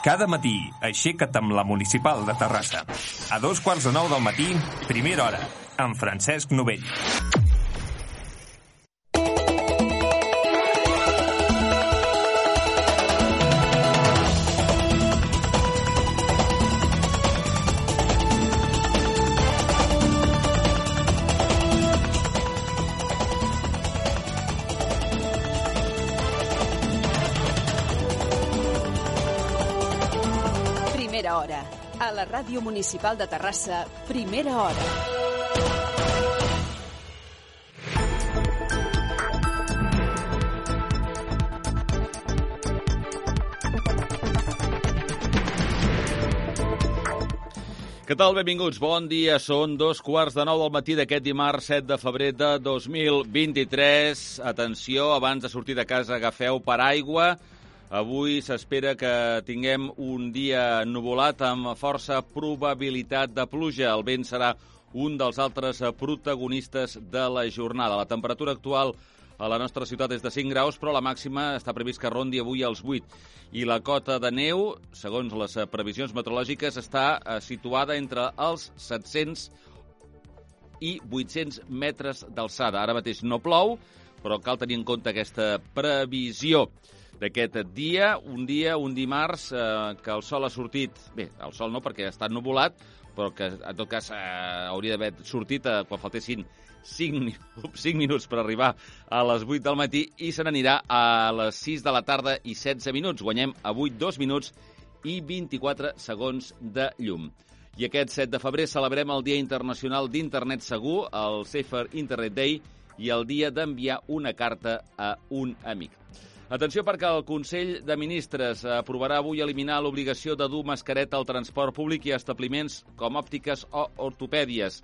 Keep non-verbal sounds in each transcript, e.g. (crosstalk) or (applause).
Cada matí, aixeca't amb la Municipal de Terrassa. A dos quarts de nou del matí, primera hora, amb Francesc Novell. Primera hora. A la Ràdio Municipal de Terrassa, primera hora. Què tal? Benvinguts. Bon dia. Són dos quarts de nou del matí d'aquest dimarts 7 de febrer de 2023. Atenció, abans de sortir de casa agafeu paraigua. Avui s'espera que tinguem un dia nuvolat amb força probabilitat de pluja. El vent serà un dels altres protagonistes de la jornada. La temperatura actual a la nostra ciutat és de 5 graus, però la màxima està previst que rondi avui als 8. I la cota de neu, segons les previsions meteorològiques, està eh, situada entre els 700 i 800 metres d'alçada. Ara mateix no plou, però cal tenir en compte aquesta previsió d'aquest dia, un dia, un dimarts, eh, que el sol ha sortit... Bé, el sol no, perquè ha estat nuvolat, però que en tot cas eh, hauria d'haver sortit eh, quan faltessin 5, 5 (laughs) minuts per arribar a les 8 del matí i se n'anirà a les 6 de la tarda i 16 minuts. Guanyem avui 2 minuts i 24 segons de llum. I aquest 7 de febrer celebrem el Dia Internacional d'Internet Segur, el Safer Internet Day, i el dia d'enviar una carta a un amic. Atenció perquè el Consell de Ministres aprovarà avui eliminar l'obligació de dur mascareta al transport públic i a establiments com òptiques o ortopèdies.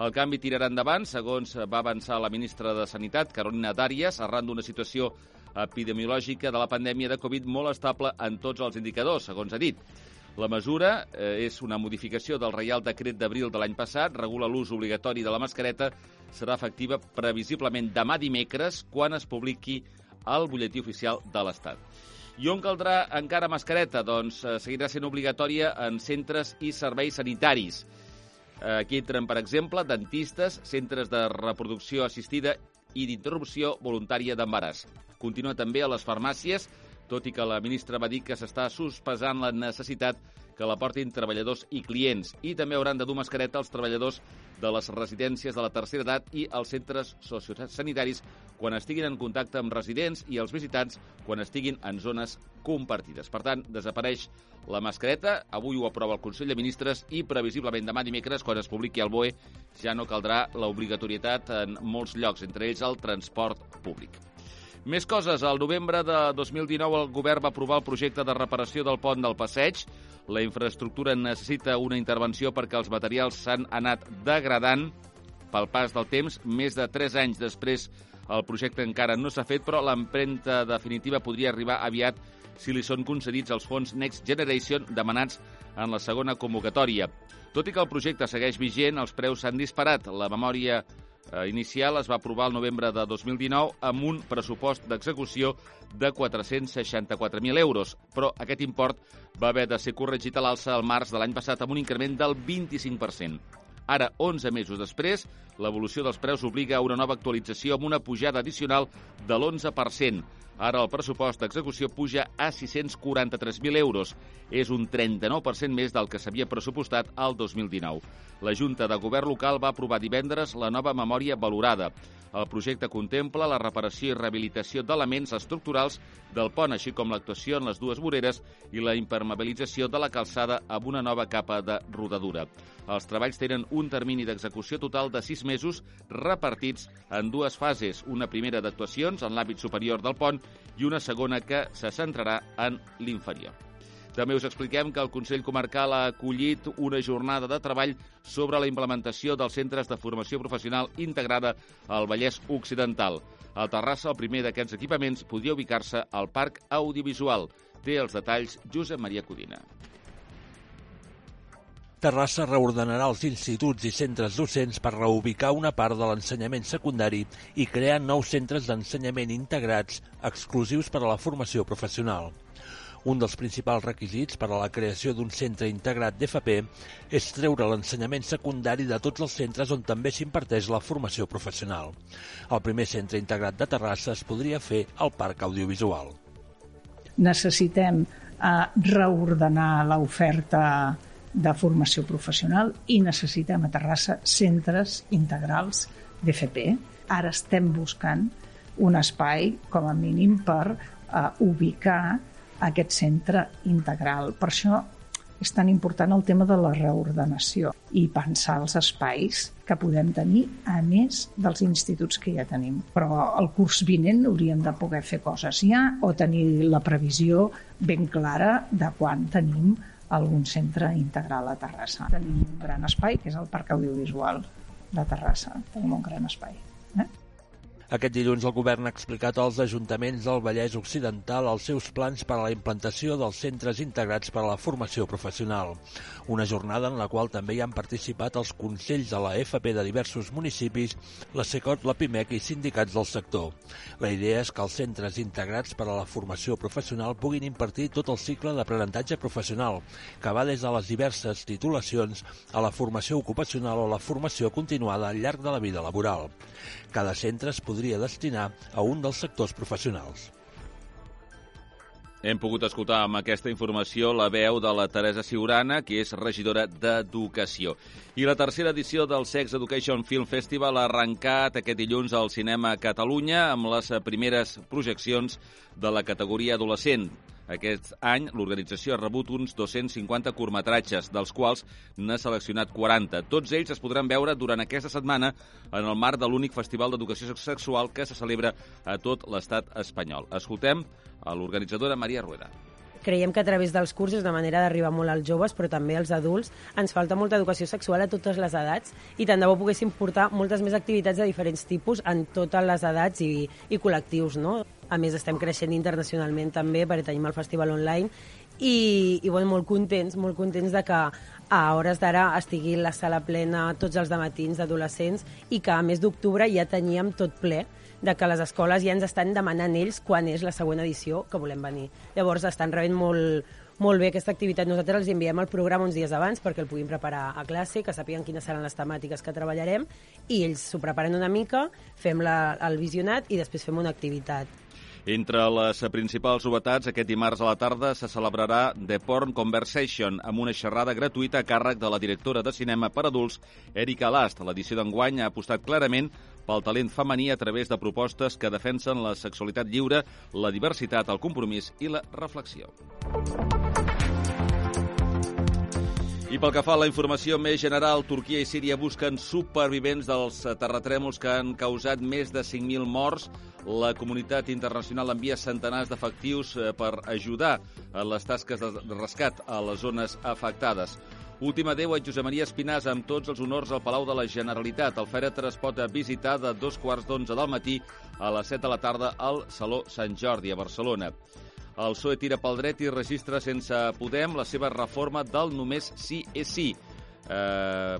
El canvi tirarà endavant, segons va avançar la ministra de Sanitat, Carolina Dàries, arran d'una situació epidemiològica de la pandèmia de Covid molt estable en tots els indicadors, segons ha dit. La mesura eh, és una modificació del Reial Decret d'Abril de l'any passat, regula l'ús obligatori de la mascareta, serà efectiva previsiblement demà dimecres, quan es publiqui al butlletí oficial de l'Estat. I on caldrà encara mascareta? Doncs eh, seguirà sent obligatòria en centres i serveis sanitaris. Eh, Aquí entren, per exemple, dentistes, centres de reproducció assistida i d'interrupció voluntària d'embaràs. Continua també a les farmàcies, tot i que la ministra va dir que s'està sospesant la necessitat que la portin treballadors i clients. I també hauran de dur mascareta els treballadors de les residències de la tercera edat i els centres sociosanitaris quan estiguin en contacte amb residents i els visitants quan estiguin en zones compartides. Per tant, desapareix la mascareta, avui ho aprova el Consell de Ministres i previsiblement demà dimecres, quan es publiqui el BOE, ja no caldrà l'obligatorietat en molts llocs, entre ells el transport públic. Més coses. Al novembre de 2019 el govern va aprovar el projecte de reparació del pont del Passeig. La infraestructura necessita una intervenció perquè els materials s'han anat degradant pel pas del temps. Més de 3 anys després el projecte encara no s'ha fet, però l'empremta definitiva podria arribar aviat si li són concedits els fons Next Generation demanats en la segona convocatòria. Tot i que el projecte segueix vigent, els preus s'han disparat. La memòria eh, inicial es va aprovar el novembre de 2019 amb un pressupost d'execució de 464.000 euros, però aquest import va haver de ser corregit a l'alça al març de l'any passat amb un increment del 25%. Ara, 11 mesos després, l'evolució dels preus obliga a una nova actualització amb una pujada addicional de l'11%. Ara el pressupost d'execució puja a 643.000 euros. És un 39% més del que s'havia pressupostat al 2019. La Junta de Govern local va aprovar divendres la nova memòria valorada. El projecte contempla la reparació i rehabilitació d'elements estructurals del pont, així com l'actuació en les dues voreres i la impermeabilització de la calçada amb una nova capa de rodadura. Els treballs tenen un termini d'execució total de 6 mesos repartits en dues fases, una primera d'actuacions en l'àmbit superior del pont i una segona que se centrarà en l'inferior. També us expliquem que el Consell Comarcal ha acollit una jornada de treball sobre la implementació dels centres de formació professional integrada al Vallès Occidental. A Terrassa, el primer d'aquests equipaments podria ubicar-se al Parc Audiovisual. Té els detalls Josep Maria Codina. Terrassa reordenarà els instituts i centres docents per reubicar una part de l'ensenyament secundari i crear nous centres d'ensenyament integrats exclusius per a la formació professional. Un dels principals requisits per a la creació d'un centre integrat d'FP és treure l'ensenyament secundari de tots els centres on també s'imparteix la formació professional. El primer centre integrat de Terrassa es podria fer al Parc Audiovisual. Necessitem eh, reordenar l'oferta de formació professional i necessitem a Terrassa centres integrals d'FP. Ara estem buscant un espai, com a mínim, per uh, ubicar aquest centre integral. Per això és tan important el tema de la reordenació i pensar els espais que podem tenir a més dels instituts que ja tenim. Però el curs vinent hauríem de poder fer coses ja o tenir la previsió ben clara de quan tenim algun centre integral a Terrassa. Tenim un gran espai, que és el Parc Audiovisual de Terrassa. Tenim un gran espai. Aquest dilluns el govern ha explicat als ajuntaments del Vallès Occidental els seus plans per a la implantació dels centres integrats per a la formació professional. Una jornada en la qual també hi han participat els consells de la FP de diversos municipis, la SECOT, la PIMEC i sindicats del sector. La idea és que els centres integrats per a la formació professional puguin impartir tot el cicle d'aprenentatge professional, que va des de les diverses titulacions a la formació ocupacional o la formació continuada al llarg de la vida laboral. Cada centre es podria destinar a un dels sectors professionals. Hem pogut escoltar amb aquesta informació la veu de la Teresa Siurana, que és regidora d'Educació. I la tercera edició del Sex Education Film Festival ha arrencat aquest dilluns al Cinema Catalunya amb les primeres projeccions de la categoria adolescent. Aquest any l'organització ha rebut uns 250 curtmetratges, dels quals n'ha seleccionat 40. Tots ells es podran veure durant aquesta setmana en el marc de l'únic festival d'educació sexual que se celebra a tot l'estat espanyol. Escoltem a l'organitzadora Maria Rueda creiem que a través dels cursos, de manera d'arribar molt als joves, però també als adults, ens falta molta educació sexual a totes les edats i tant de bo poguéssim portar moltes més activitats de diferents tipus en totes les edats i, i col·lectius, no? A més, estem creixent internacionalment també perquè tenim el festival online i, i bueno, molt contents, molt contents de que a hores d'ara estigui la sala plena tots els matins d'adolescents i que a més d'octubre ja teníem tot ple de que les escoles ja ens estan demanant ells quan és la següent edició que volem venir. Llavors estan rebent molt, molt bé aquesta activitat. Nosaltres els enviem el programa uns dies abans perquè el puguin preparar a classe, que sàpiguen quines seran les temàtiques que treballarem i ells s'ho preparen una mica, fem la, el visionat i després fem una activitat. Entre les principals novetats, aquest dimarts a la tarda se celebrarà The Porn Conversation amb una xerrada gratuïta a càrrec de la directora de cinema per adults, Erika Last. L'edició d'enguany ha apostat clarament pel talent femení a través de propostes que defensen la sexualitat lliure, la diversitat, el compromís i la reflexió. I pel que fa a la informació més general, Turquia i Síria busquen supervivents dels terratrèmols que han causat més de 5.000 morts. La comunitat internacional envia centenars d'efectius eh, per ajudar en les tasques de rescat a les zones afectades. Última adeu a Josep Maria Espinàs amb tots els honors al Palau de la Generalitat. El fèretre es pot visitar de dos quarts d'onze del matí a les 7 de la tarda al Saló Sant Jordi, a Barcelona. El PSOE tira pel dret i registra sense Podem la seva reforma del només sí és sí. Eh,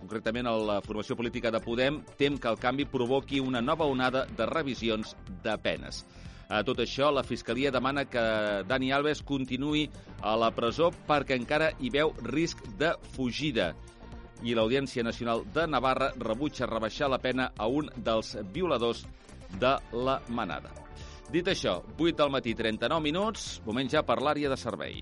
concretament la formació política de Podem tem que el canvi provoqui una nova onada de revisions de penes. A tot això, la Fiscalia demana que Dani Alves continuï a la presó perquè encara hi veu risc de fugida. I l'Audiència Nacional de Navarra rebutja rebaixar la pena a un dels violadors de la manada. Dit això, 8 del matí, 39 minuts, moment ja per l'àrea de servei.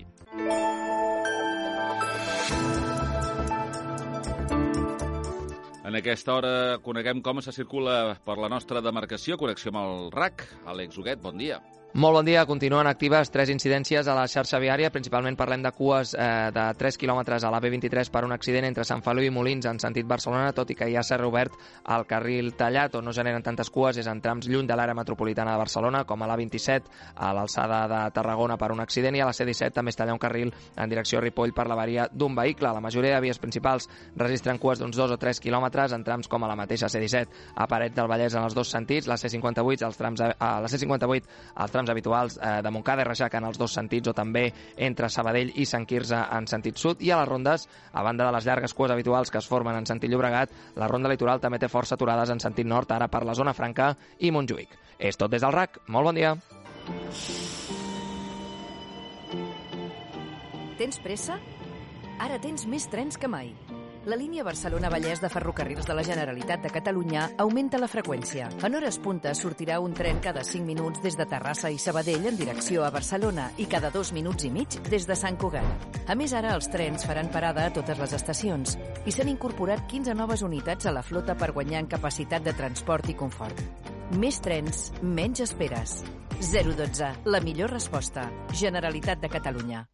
En aquesta hora coneguem com se circula per la nostra demarcació. Connexió amb el RAC. Àlex Huguet, bon dia. Molt bon dia. Continuen actives tres incidències a la xarxa viària. Principalment parlem de cues eh, de 3 quilòmetres a la B23 per un accident entre Sant Feliu i Molins en sentit Barcelona, tot i que ja s'ha reobert el carril tallat on no generen tantes cues és en trams lluny de l'àrea metropolitana de Barcelona, com a la 27 a l'alçada de Tarragona per un accident i a la C17 també es talla un carril en direcció a Ripoll per l'averia d'un vehicle. La majoria de vies principals registren cues d'uns 2 o 3 quilòmetres en trams com a la mateixa C17 a Paret del Vallès en els dos sentits, la C58 als trams, a la C58 als trams trams habituals eh, de Montcada i Reixac en els dos sentits o també entre Sabadell i Sant Quirze en sentit sud i a les rondes, a banda de les llargues cues habituals que es formen en sentit Llobregat, la ronda litoral també té força aturades en sentit nord ara per la zona franca i Montjuïc. És tot des del RAC. Molt bon dia. Tens pressa? Ara tens més trens que mai. La línia Barcelona-Vallès de Ferrocarrils de la Generalitat de Catalunya augmenta la freqüència. En hores punta sortirà un tren cada 5 minuts des de Terrassa i Sabadell en direcció a Barcelona i cada 2 minuts i mig des de Sant Cugat. A més, ara els trens faran parada a totes les estacions i s'han incorporat 15 noves unitats a la flota per guanyar en capacitat de transport i confort. Més trens, menys esperes. 012, la millor resposta. Generalitat de Catalunya.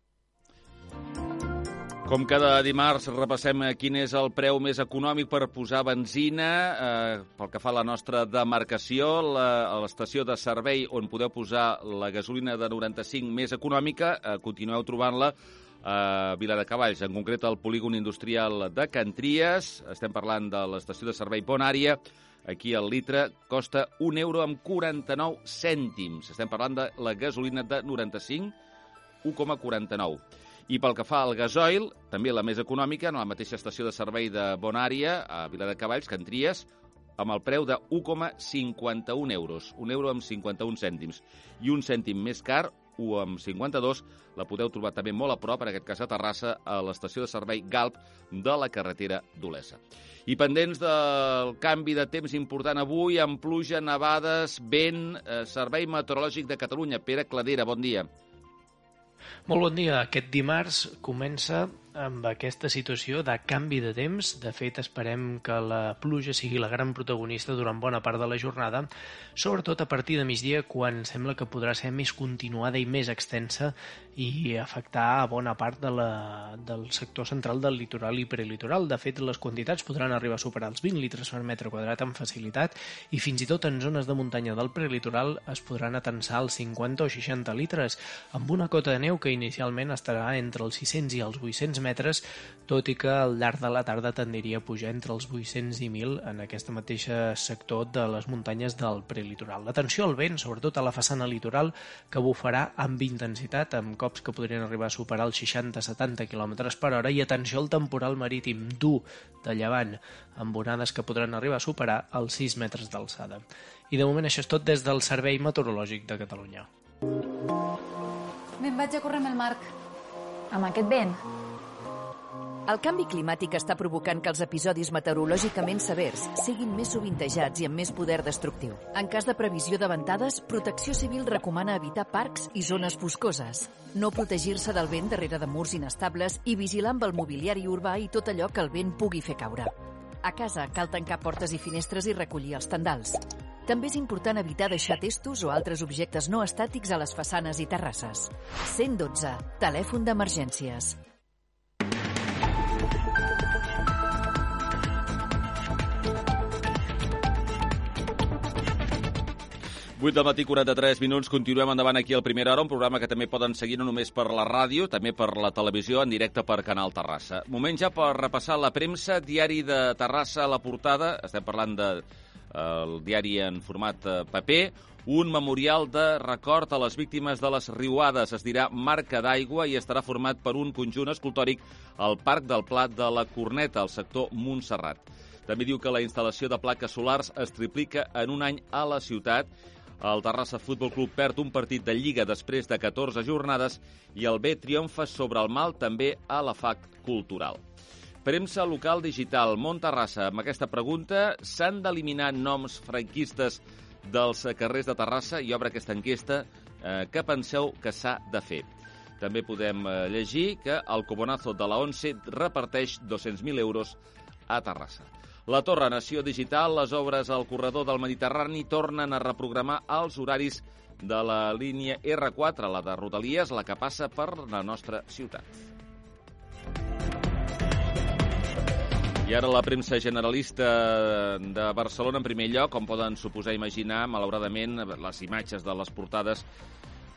Com cada dimarts repassem quin és el preu més econòmic per posar benzina eh, pel que fa a la nostra demarcació, l'estació de servei on podeu posar la gasolina de 95 més econòmica, eh, continueu trobant-la a Vila de Cavalls, en concret al polígon industrial de Cantries. Estem parlant de l'estació de servei Bonària. Aquí el litre costa 1 euro amb 49 cèntims. Estem parlant de la gasolina de 95, 1,49. I pel que fa al gasoil, també la més econòmica, en la mateixa estació de servei de Bonària, a Viladecavalls, Can Tries, amb el preu de 1,51 euros, un euro amb 51 cèntims. I un cèntim més car, 1 amb 52, la podeu trobar també molt a prop, en aquest cas a Terrassa, a l'estació de servei Galp de la carretera d'Olesa. I pendents del canvi de temps important avui, amb pluja, nevades, vent, eh, Servei Meteorològic de Catalunya. Pere Cladera, bon dia. Molt bon dia. Aquest dimarts comença amb aquesta situació de canvi de temps. De fet, esperem que la pluja sigui la gran protagonista durant bona part de la jornada, sobretot a partir de migdia, quan sembla que podrà ser més continuada i més extensa i afectar a bona part de la, del sector central del litoral i prelitoral. De fet, les quantitats podran arribar a superar els 20 litres per metre quadrat amb facilitat i fins i tot en zones de muntanya del prelitoral es podran atensar els 50 o 60 litres, amb una cota de neu que inicialment estarà entre els 600 i els 800 metres, tot i que al llarg de la tarda tendiria a pujar entre els 800 i 1.000 en aquesta mateixa sector de les muntanyes del prelitoral. L'atenció al vent, sobretot a la façana litoral, que bufarà amb intensitat, amb cops que podrien arribar a superar els 60-70 km per hora i atenció al temporal marítim dur de llevant, amb onades que podran arribar a superar els 6 metres d'alçada. I de moment això és tot des del Servei Meteorològic de Catalunya. Me'n vaig a córrer amb el Marc. Amb aquest vent? El canvi climàtic està provocant que els episodis meteorològicament severs siguin més sovintejats i amb més poder destructiu. En cas de previsió de ventades, Protecció Civil recomana evitar parcs i zones boscoses, no protegir-se del vent darrere de murs inestables i vigilar amb el mobiliari urbà i tot allò que el vent pugui fer caure. A casa cal tancar portes i finestres i recollir els tendals. També és important evitar deixar testos o altres objectes no estàtics a les façanes i terrasses. 112. Telèfon d'emergències. 8 del matí, 43 minuts. Continuem endavant aquí al Primera Hora, un programa que també poden seguir no només per la ràdio, també per la televisió, en directe per Canal Terrassa. Moment ja per repassar la premsa, diari de Terrassa a la portada. Estem parlant del de, el diari en format eh, paper. Un memorial de record a les víctimes de les riuades. Es dirà Marca d'Aigua i estarà format per un conjunt escultòric al Parc del Plat de la Corneta, al sector Montserrat. També diu que la instal·lació de plaques solars es triplica en un any a la ciutat el Terrassa Futbol Club perd un partit de Lliga després de 14 jornades i el B triomfa sobre el mal també a la FAC Cultural. Premsa local digital. Mont Terrassa, amb aquesta pregunta, s'han d'eliminar noms franquistes dels carrers de Terrassa i obre aquesta enquesta. Eh, què penseu que s'ha de fer? També podem eh, llegir que el Cobonazo de la ONCE reparteix 200.000 euros a Terrassa. La Torre Nació Digital, les obres al corredor del Mediterrani tornen a reprogramar els horaris de la línia R4, la de Rodalies, la que passa per la nostra ciutat. I ara la premsa generalista de Barcelona, en primer lloc, com poden suposar imaginar, malauradament, les imatges de les portades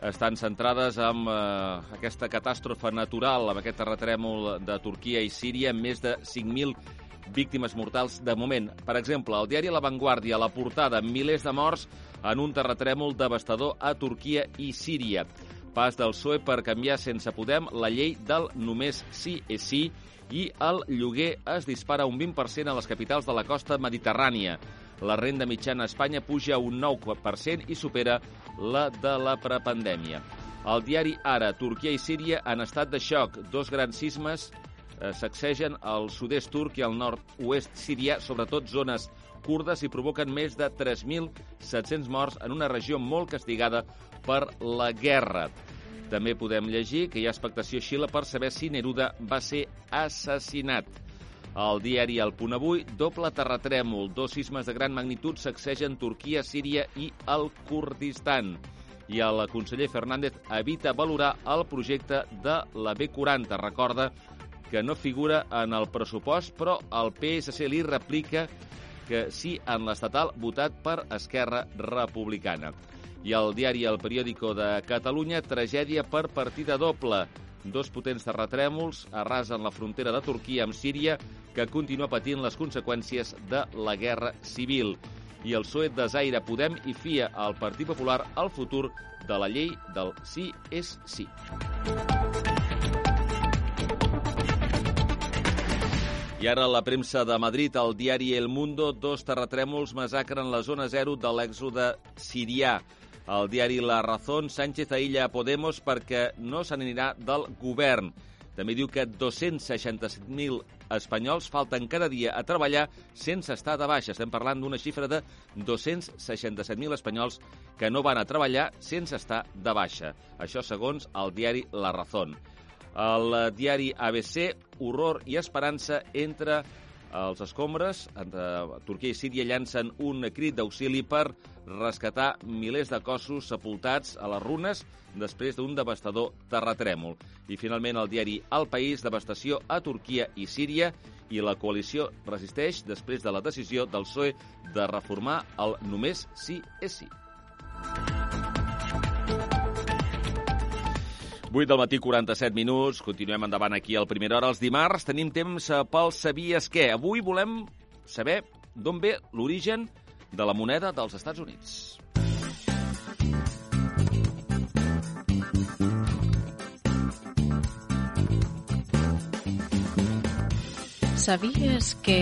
estan centrades en eh, aquesta catàstrofe natural, amb aquest terratrèmol de Turquia i Síria, més de 5.000 víctimes mortals de moment. Per exemple, el diari La Vanguardia, la portada, milers de morts en un terratrèmol devastador a Turquia i Síria. Pas del PSOE per canviar sense Podem la llei del només sí és sí i el lloguer es dispara un 20% a les capitals de la costa mediterrània. La renda mitjana a Espanya puja un 9% i supera la de la prepandèmia. El diari Ara, Turquia i Síria en estat de xoc. Dos grans sismes eh, sacsegen al sud-est turc i al nord-oest sirià, sobretot zones kurdes, i provoquen més de 3.700 morts en una regió molt castigada per la guerra. També podem llegir que hi ha expectació a Xile per saber si Neruda va ser assassinat. El diari El Punt Avui, doble terratrèmol, dos sismes de gran magnitud sacsegen Turquia, Síria i el Kurdistan. I el conseller Fernández evita valorar el projecte de la B40. Recorda que no figura en el pressupost, però el PSC li replica que sí en l'estatal votat per Esquerra Republicana. I el diari El Periòdico de Catalunya, tragèdia per partida doble. Dos potents terratrèmols arrasen la frontera de Turquia amb Síria, que continua patint les conseqüències de la guerra civil. I el PSOE desaire Podem i fia al Partit Popular el futur de la llei del sí és sí. I ara la premsa de Madrid, el diari El Mundo, dos terratrèmols massacren la zona zero de l'èxode sirià. El diari La Razón, Sánchez aïlla Podemos perquè no se n'anirà del govern. També diu que 267.000 espanyols falten cada dia a treballar sense estar de baixa. Estem parlant d'una xifra de 267.000 espanyols que no van a treballar sense estar de baixa. Això segons el diari La Razón. El diari ABC, horror i esperança entre els escombres, entre Turquia i Síria llancen un crit d'auxili per rescatar milers de cossos sepultats a les runes després d'un devastador terratrèmol. I finalment el diari El País, devastació a Turquia i Síria i la coalició resisteix després de la decisió del PSOE de reformar el només sí és sí. 8 del matí, 47 minuts. Continuem endavant aquí al Primera Hora. Els dimarts tenim temps eh, pel Sabies què. Avui volem saber d'on ve l'origen de la moneda dels Estats Units. Sabies que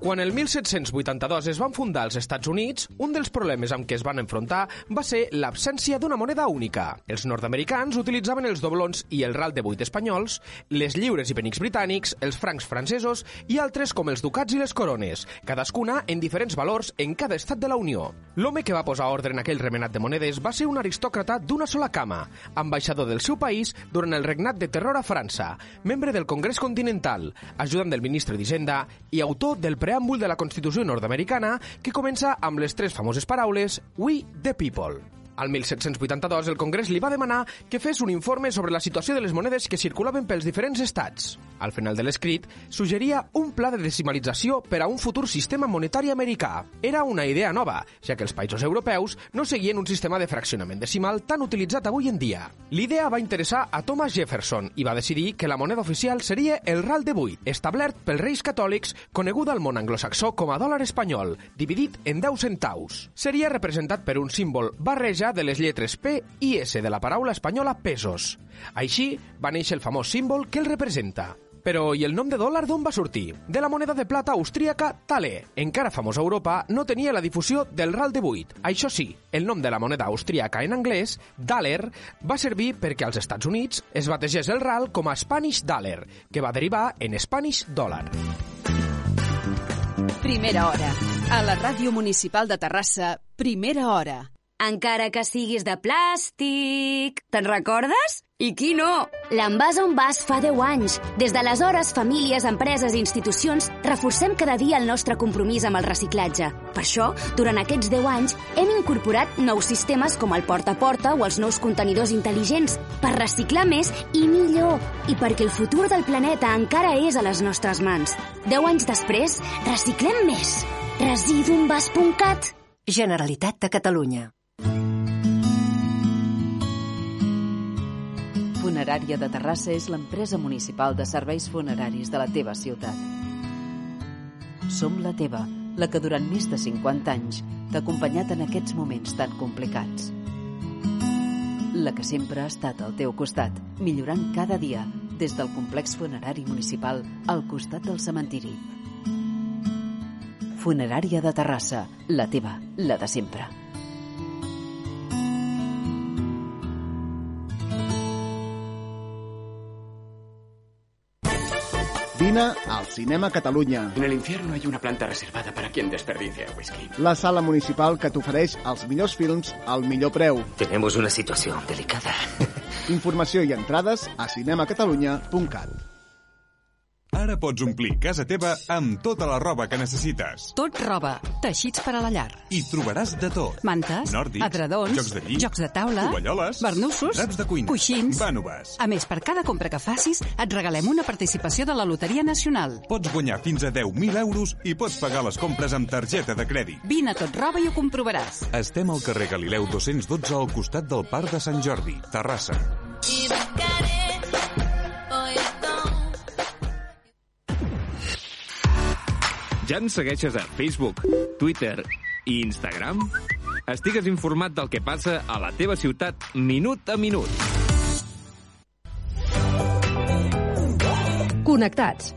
quan el 1782 es van fundar els Estats Units, un dels problemes amb què es van enfrontar va ser l'absència d'una moneda única. Els nord-americans utilitzaven els doblons i el ral de vuit espanyols, les lliures i penics britànics, els francs francesos i altres com els ducats i les corones, cadascuna en diferents valors en cada estat de la Unió. L'home que va posar ordre en aquell remenat de monedes va ser un aristòcrata d'una sola cama, ambaixador del seu país durant el regnat de terror a França, membre del Congrés Continental, ajudant del ministre d'Hisenda i autor del preàmbul de la Constitució nord-americana que comença amb les tres famoses paraules We the People. Al 1782, el Congrés li va demanar que fes un informe sobre la situació de les monedes que circulaven pels diferents estats. Al final de l'escrit, suggeria un pla de decimalització per a un futur sistema monetari americà. Era una idea nova, ja que els països europeus no seguien un sistema de fraccionament decimal tan utilitzat avui en dia. L'idea va interessar a Thomas Jefferson i va decidir que la moneda oficial seria el ral de 8, establert pels reis catòlics, conegut al món anglosaxó com a dòlar espanyol, dividit en 10 centaus. Seria representat per un símbol barreja de les lletres P i S de la paraula espanyola pesos. Així va néixer el famós símbol que el representa. Però i el nom de dòlar d'on va sortir? De la moneda de plata austríaca Thaler. Encara famosa a Europa, no tenia la difusió del ral de 8. Això sí, el nom de la moneda austríaca en anglès, Daler, va servir perquè als Estats Units es bategés el ral com a Spanish Dollar, que va derivar en Spanish Dollar. Primera hora. A la Ràdio Municipal de Terrassa, Primera hora encara que siguis de plàstic. Te'n recordes? I qui no? L'envàs on vas fa 10 anys. Des d'aleshores, famílies, empreses i institucions reforcem cada dia el nostre compromís amb el reciclatge. Per això, durant aquests 10 anys, hem incorporat nous sistemes com el porta a porta o els nous contenidors intel·ligents per reciclar més i millor i perquè el futur del planeta encara és a les nostres mans. 10 anys després, reciclem més. Residuenvas.cat Generalitat de Catalunya. Funerària de Terrassa és l'empresa municipal de serveis funeraris de la teva ciutat. Som la teva, la que durant més de 50 anys t'ha acompanyat en aquests moments tan complicats. La que sempre ha estat al teu costat, millorant cada dia des del complex funerari municipal al costat del cementiri. Funerària de Terrassa, la teva, la de sempre. Vine al Cinema Catalunya. En el infierno hay una planta reservada para quien desperdicia whisky. La sala municipal que t'ofereix els millors films al millor preu. Tenemos una situación delicada. Informació i entrades a cinemacatalunya.cat. Ara pots omplir casa teva amb tota la roba que necessites. Tot roba, teixits per a la llar. I trobaràs de tot. Mantes, Nòrdics, adredons, jocs de llit, jocs de taula, tovalloles, barnussos, draps de cuina, coixins. vànoves. A més, per cada compra que facis, et regalem una participació de la Loteria Nacional. Pots guanyar fins a 10.000 euros i pots pagar les compres amb targeta de crèdit. Vine a Tot Roba i ho comprovaràs. Estem al carrer Galileu 212 al costat del Parc de Sant Jordi, Terrassa. Ja ens segueixes a Facebook, Twitter i Instagram? Estigues informat del que passa a la teva ciutat minut a minut. Connectats.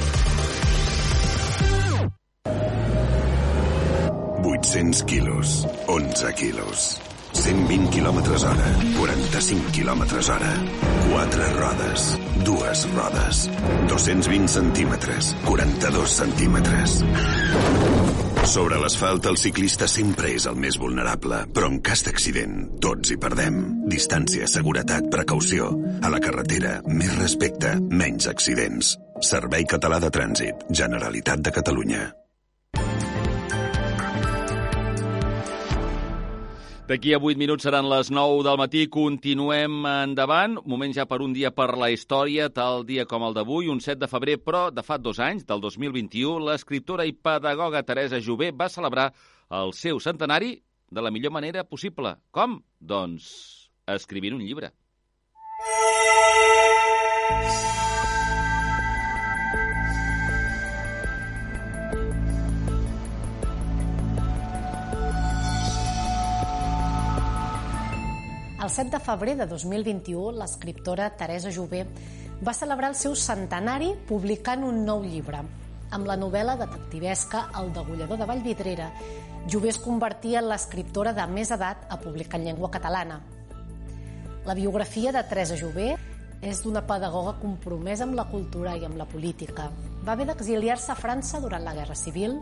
800 quilos, 11 quilos, 120 quilòmetres hora, 45 quilòmetres hora, 4 rodes, dues rodes, 220 centímetres, 42 centímetres. Sobre l'asfalt, el ciclista sempre és el més vulnerable, però en cas d'accident, tots hi perdem. Distància, seguretat, precaució. A la carretera, més respecte, menys accidents. Servei Català de Trànsit, Generalitat de Catalunya. D'aquí a 8 minuts seran les 9 del matí. Continuem endavant. Moment ja per un dia per la història, tal dia com el d'avui, un 7 de febrer, però de fa dos anys, del 2021, l'escriptora i pedagoga Teresa Jové va celebrar el seu centenari de la millor manera possible. Com? Doncs escrivint un llibre. El 7 de febrer de 2021, l'escriptora Teresa Jové va celebrar el seu centenari publicant un nou llibre. Amb la novel·la detectivesca El degullador de Vallvidrera, Jové es convertia en l'escriptora de més edat a publicar en llengua catalana. La biografia de Teresa Jové és d'una pedagoga compromesa amb la cultura i amb la política. Va haver d'exiliar-se a França durant la Guerra Civil,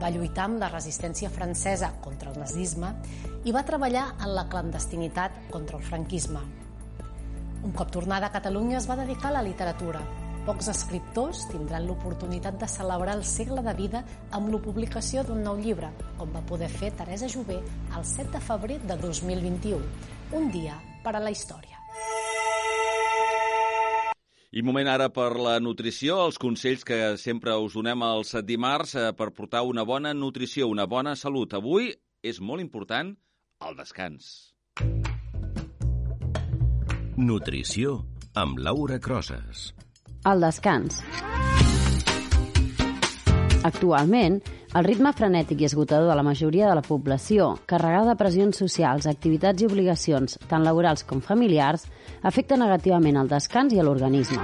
va lluitar amb la resistència francesa contra el nazisme i va treballar en la clandestinitat contra el franquisme. Un cop tornada a Catalunya es va dedicar a la literatura. Pocs escriptors tindran l'oportunitat de celebrar el segle de vida amb la publicació d'un nou llibre, com va poder fer Teresa Jové el 7 de febrer de 2021. Un dia per a la història. I moment ara per la nutrició, els consells que sempre us donem els dimarts eh, per portar una bona nutrició, una bona salut. Avui és molt important el descans. Nutrició amb Laura Crosas. El descans. Actualment, el ritme frenètic i esgotador de la majoria de la població, carregada de pressions socials, activitats i obligacions, tant laborals com familiars, afecta negativament el descans i a l'organisme.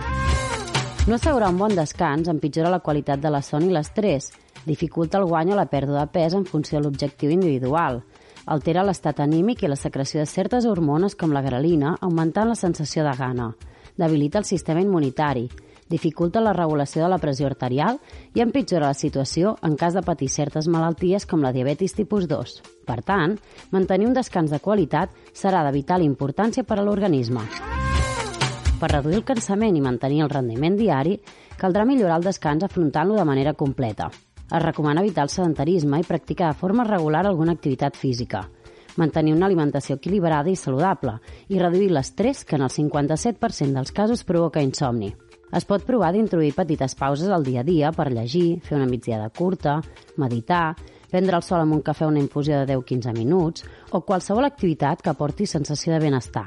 No assegurar un bon descans empitjora la qualitat de la son i l'estrès, dificulta el guany o la pèrdua de pes en funció de l'objectiu individual, altera l'estat anímic i la secreció de certes hormones com la grelina, augmentant la sensació de gana, debilita el sistema immunitari, dificulta la regulació de la pressió arterial i empitjora la situació en cas de patir certes malalties com la diabetis tipus 2. Per tant, mantenir un descans de qualitat serà de vital importància per a l'organisme. Per reduir el cansament i mantenir el rendiment diari, caldrà millorar el descans afrontant-lo de manera completa. Es recomana evitar el sedentarisme i practicar de forma regular alguna activitat física, mantenir una alimentació equilibrada i saludable i reduir l'estrès que en el 57% dels casos provoca insomni. Es pot provar d'introduir petites pauses al dia a dia per llegir, fer una migdiada curta, meditar, prendre el sol amb un cafè o una infusió de 10-15 minuts o qualsevol activitat que aporti sensació de benestar.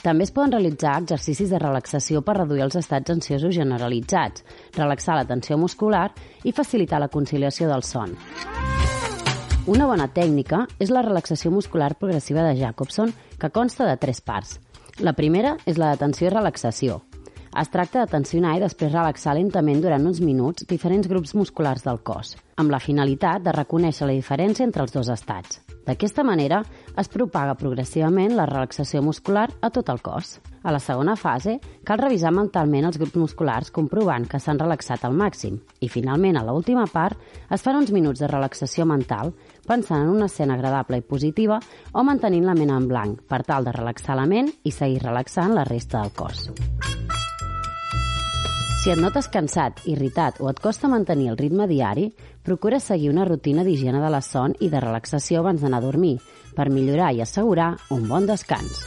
També es poden realitzar exercicis de relaxació per reduir els estats ansiosos generalitzats, relaxar la tensió muscular i facilitar la conciliació del son. Una bona tècnica és la relaxació muscular progressiva de Jacobson, que consta de tres parts. La primera és la de tensió i relaxació, es tracta de tensionar i després relaxar lentament durant uns minuts diferents grups musculars del cos, amb la finalitat de reconèixer la diferència entre els dos estats. D'aquesta manera, es propaga progressivament la relaxació muscular a tot el cos. A la segona fase, cal revisar mentalment els grups musculars comprovant que s'han relaxat al màxim. I finalment, a l'última part, es fan uns minuts de relaxació mental pensant en una escena agradable i positiva o mantenint la ment en blanc per tal de relaxar la ment i seguir relaxant la resta del cos. Si et notes cansat, irritat o et costa mantenir el ritme diari, procura seguir una rutina d'higiene de la son i de relaxació abans d'anar a dormir per millorar i assegurar un bon descans.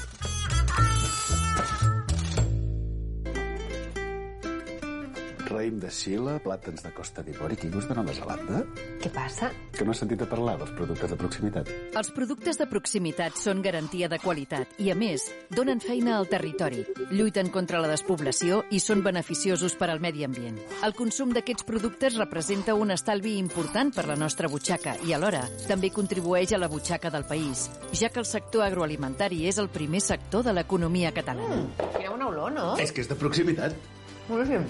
Raïm de Xile, plàtans de Costa d'Ivori, quingos de Nova Zelanda. Què passa? Que no has sentit a parlar dels productes de proximitat. Els productes de proximitat són garantia de qualitat i, a més, donen feina al territori, lluiten contra la despoblació i són beneficiosos per al medi ambient. El consum d'aquests productes representa un estalvi important per la nostra butxaca i, alhora, també contribueix a la butxaca del país, ja que el sector agroalimentari és el primer sector de l'economia catalana. Mm, quina bona olor, no? És que és de proximitat. Boníssim.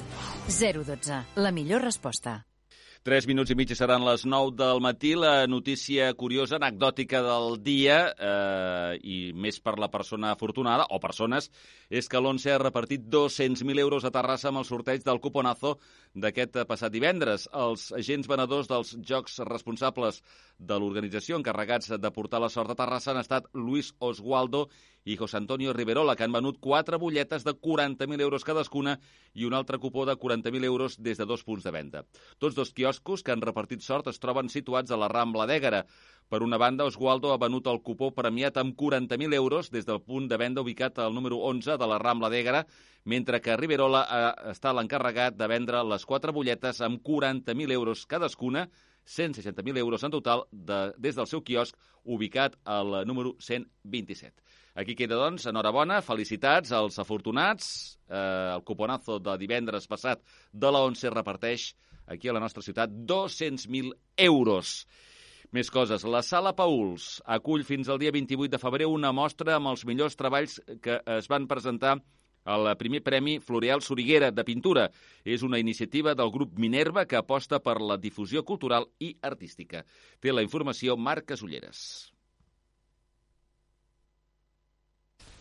012. La millor resposta. 3 minuts i mig seran les 9 del matí. La notícia curiosa, anecdòtica del dia, eh, i més per la persona afortunada, o persones, és que l'ONCE ha repartit 200.000 euros a Terrassa amb el sorteig del cuponazo d'aquest passat divendres. Els agents venedors dels jocs responsables de l'organització encarregats de portar la sort a Terrassa han estat Luis Oswaldo i José Antonio Riverola, que han venut quatre butlletes de 40.000 euros cadascuna i un altre cupó de 40.000 euros des de dos punts de venda. Tots dos quioscos que han repartit sort es troben situats a la Rambla d'Ègara. Per una banda, Oswaldo ha venut el cupó premiat amb 40.000 euros des del punt de venda ubicat al número 11 de la Rambla d'Ègara, mentre que Riverola ha estat l'encarregat de vendre les quatre butlletes amb 40.000 euros cadascuna 160.000 euros en total de, des del seu quiosc ubicat al número 127. Aquí queda, doncs, enhorabona, felicitats als afortunats. Eh, el cuponazo de divendres passat de la 11 reparteix aquí a la nostra ciutat 200.000 euros. Més coses. La Sala Pauls acull fins al dia 28 de febrer una mostra amb els millors treballs que es van presentar el primer premi Floreal Soriguera de Pintura. És una iniciativa del grup Minerva que aposta per la difusió cultural i artística. Té la informació Marc Casulleres.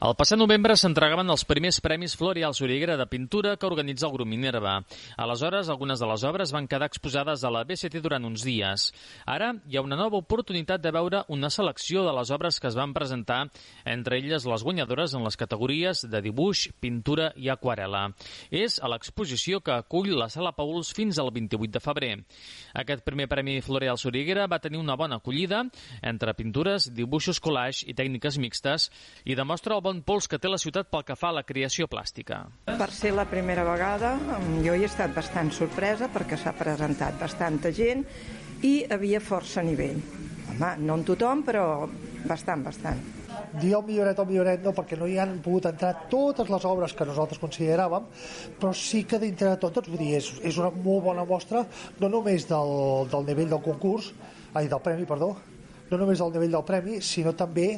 El passat novembre s'entregaven els primers Premis Floreal Soriguera de Pintura que organitza el grup Minerva. Aleshores, algunes de les obres van quedar exposades a la BCT durant uns dies. Ara hi ha una nova oportunitat de veure una selecció de les obres que es van presentar, entre elles les guanyadores en les categories de dibuix, pintura i aquarela. És a l'exposició que acull la Sala Pauls fins al 28 de febrer. Aquest primer Premi Floreal Soriguera va tenir una bona acollida entre pintures, dibuixos collage i tècniques mixtes i demostra el bon pols que té la ciutat pel que fa a la creació plàstica. Per ser la primera vegada, jo hi he estat bastant sorpresa perquè s'ha presentat bastanta gent i havia força nivell. Home, no en tothom, però bastant, bastant. Dir el milloret o milloret no, perquè no hi han pogut entrar totes les obres que nosaltres consideràvem, però sí que dintre de totes, vull dir, és, és una molt bona mostra, no només del, del nivell del concurs, ai, del premi, perdó, no només del nivell del premi, sinó també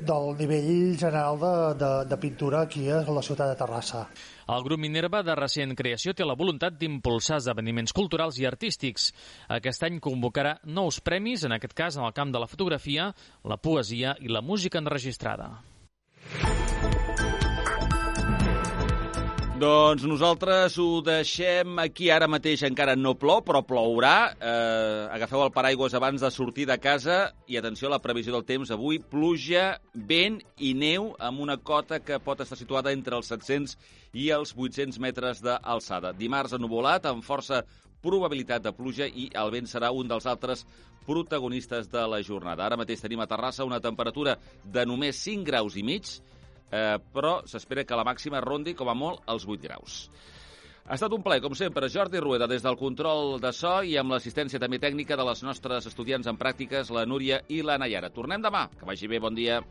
del nivell general de, de, de pintura aquí a la ciutat de Terrassa. El grup Minerva, de recent creació, té la voluntat d'impulsar esdeveniments culturals i artístics. Aquest any convocarà nous premis, en aquest cas en el camp de la fotografia, la poesia i la música enregistrada. Doncs nosaltres ho deixem aquí ara mateix, encara no plou, però plourà. Eh, agafeu el paraigües abans de sortir de casa i atenció a la previsió del temps. Avui pluja, vent i neu amb una cota que pot estar situada entre els 700 i els 800 metres d'alçada. Dimarts ennuvolat amb força probabilitat de pluja i el vent serà un dels altres protagonistes de la jornada. Ara mateix tenim a Terrassa una temperatura de només 5 graus i mig, eh, però s'espera que la màxima rondi com a molt els 8 graus. Ha estat un plaer, com sempre, Jordi Rueda, des del control de so i amb l'assistència també tècnica de les nostres estudiants en pràctiques, la Núria i la Nayara. Tornem demà. Que vagi bé, bon dia.